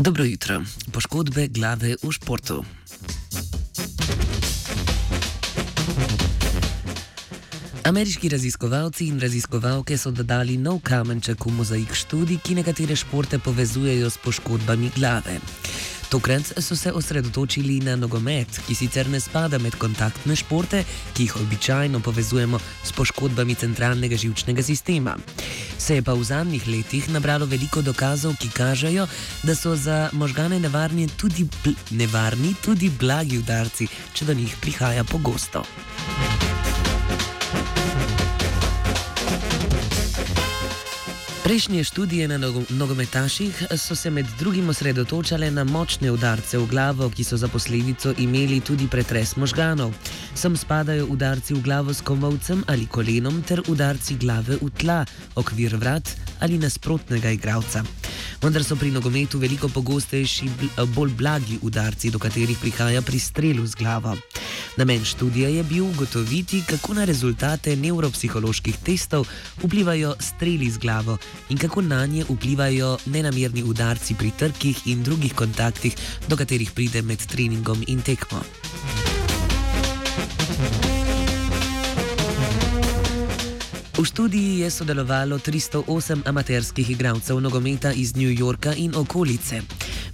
Dobro jutro. Poškodbe glave v športu. Ameriški raziskovalci in raziskovalke so dodali nov kamenček v mozaik študij, ki nekatere športe povezujejo s poškodbami glave. Tokrat so se osredotočili na nogomet, ki sicer ne spada med kontaktne športe, ki jih običajno povezujemo s poškodbami centralnega žilčnega sistema. Se je pa v zadnjih letih nabralo veliko dokazov, ki kažejo, da so za možgane nevarni tudi, bl nevarni tudi blagi udarci, če do njih prihaja pogosto. Prejšnje študije na nogometaših so se med drugim osredotočale na močne udarce v glavo, ki so za posledico imeli tudi pretres možganov. Sem spadajo udarci v glavo s komovcem ali kolenom ter udarci glave v tla, okvir vrat ali nasprotnega igralca vendar so pri nogometu veliko pogostejši bolj blagi udarci, do katerih prihaja pri strelu z glavo. Namen študije je bil ugotoviti, kako na rezultate nevropsiholoških testov vplivajo streli z glavo in kako na nje vplivajo nenamerni udarci pri trkih in drugih kontaktih, do katerih pride med treningom in tekmo. V študiji je sodelovalo 308 amaterskih igralcev nogometa iz New Yorka in okolice.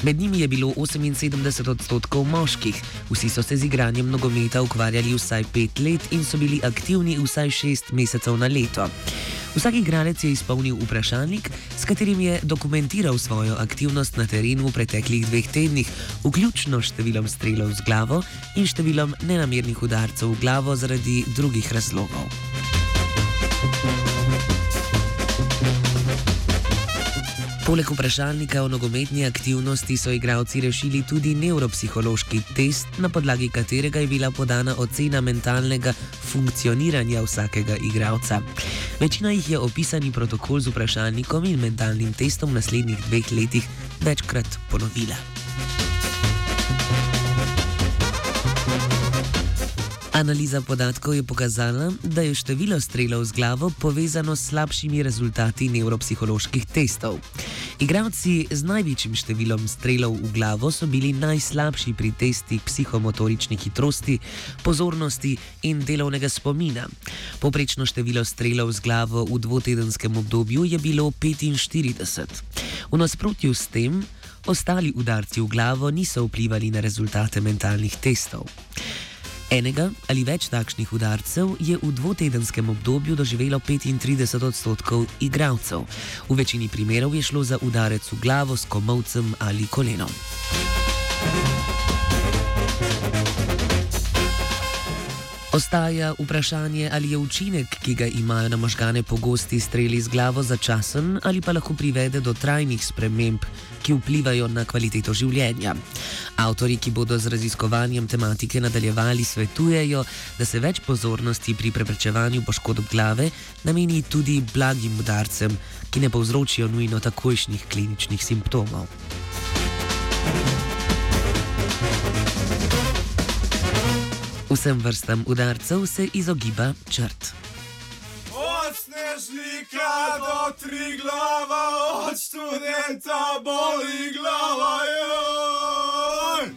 Med njimi je bilo 78 odstotkov moških, vsi so se z igranjem nogometa ukvarjali vsaj pet let in so bili aktivni vsaj šest mesecev na leto. Vsak igralec je izpolnil vprašalnik, s katerim je dokumentiral svojo aktivnost na terenu v preteklih dveh tednih, vključno številom strelov z glavo in številom nenamernih udarcev v glavo zaradi drugih razlogov. Poleg vprašalnika o nogometni aktivnosti so igralci rešili tudi nevropsihološki test, na podlagi katerega je bila podana ocena mentalnega funkcioniranja vsakega igralca. Večina jih je opisani protokol z vprašalnikom in mentalnim testom v naslednjih dveh letih večkrat ponovila. Analiza podatkov je pokazala, da je število strelov z glavo povezano s slabšimi rezultati nevropsiholoških testov. Igravci z največjim številom strelov v glavo so bili najslabši pri testih psihomotorične hitrosti, pozornosti in delovnega spomina. Poprečno število strelov z glavo v dvotedenskem obdobju je bilo 45. V nasprotju s tem, ostali udarci v glavo niso vplivali na rezultate mentalnih testov. Enega ali več takšnih udarcev je v dvotedenskem obdobju doživelo 35 odstotkov igralcev. V večini primerov je šlo za udarec v glavo s komovcem ali kolenom. Ostaja vprašanje, ali je učinek, ki ga imajo na možgane pogosti streli z glavo, začasen ali pa lahko privede do trajnih sprememb, ki vplivajo na kvaliteto življenja. Avtori, ki bodo z raziskovanjem tematike nadaljevali, svetujejo, da se več pozornosti pri preprečevanju poškodb glave nameni tudi blagim udarcem, ki ne povzročijo nujno takojšnjih kliničnih simptomov. Vsem vrstam udarcev se izogiba črt. Snežnika do tri glava, od študenta boli glava. Joj!